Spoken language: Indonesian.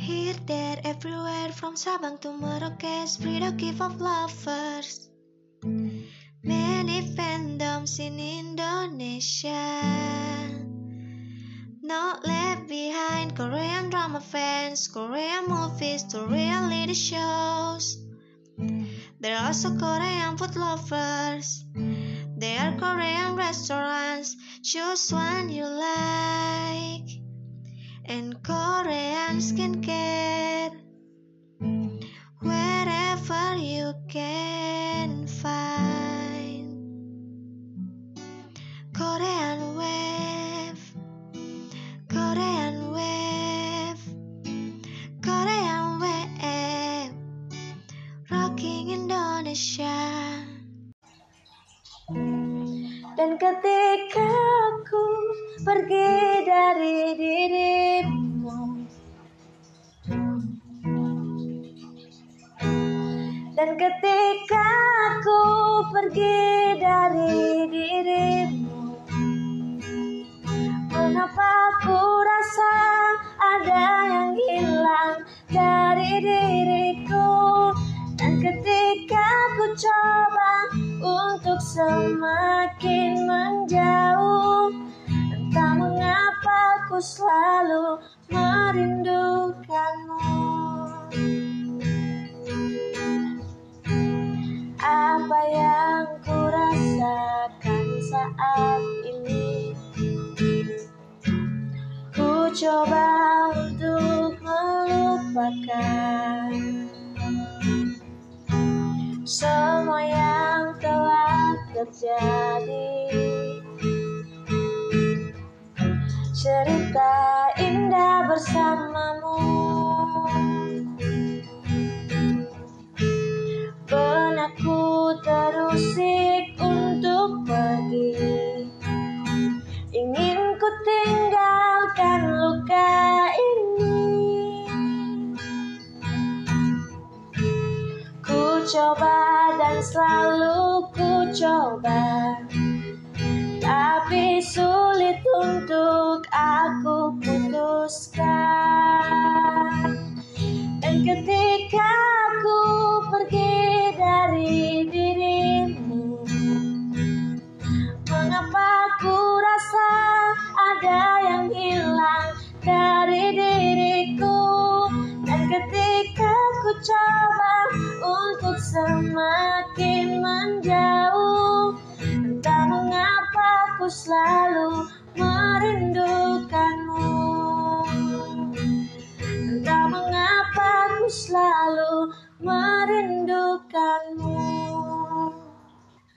Here, there, everywhere, from Sabang to Merauke, spread a gift of lovers. Many fandoms in Indonesia. Not left behind Korean drama fans, Korean movies to reality shows. There are also Korean food lovers. There are Korean restaurants. Choose one you like. And Korean skincare. Wherever you can find. Korean wave. Korean wave. Korean wave. Rocking Indonesia. Dan ketika aku pergi dari Dan ketika aku pergi dari dirimu Mengapa aku rasa ada yang hilang dari diriku? Dan ketika ku coba untuk semakin menjauh Entah mengapa ku selalu merindukanmu saat ini. Ku coba untuk melupakan Semua yang telah terjadi. Cerita indah bersamamu coba dan selalu ku coba. Tapi sulit untuk aku putuskan. Dan ketika aku pergi dari dirimu Mengapa ku rasa ada yang hilang dari diriku? Dan ketika ku coba untuk semakin menjauh. Entah mengapa ku selalu merindukanmu. Entah mengapa ku selalu merindukanmu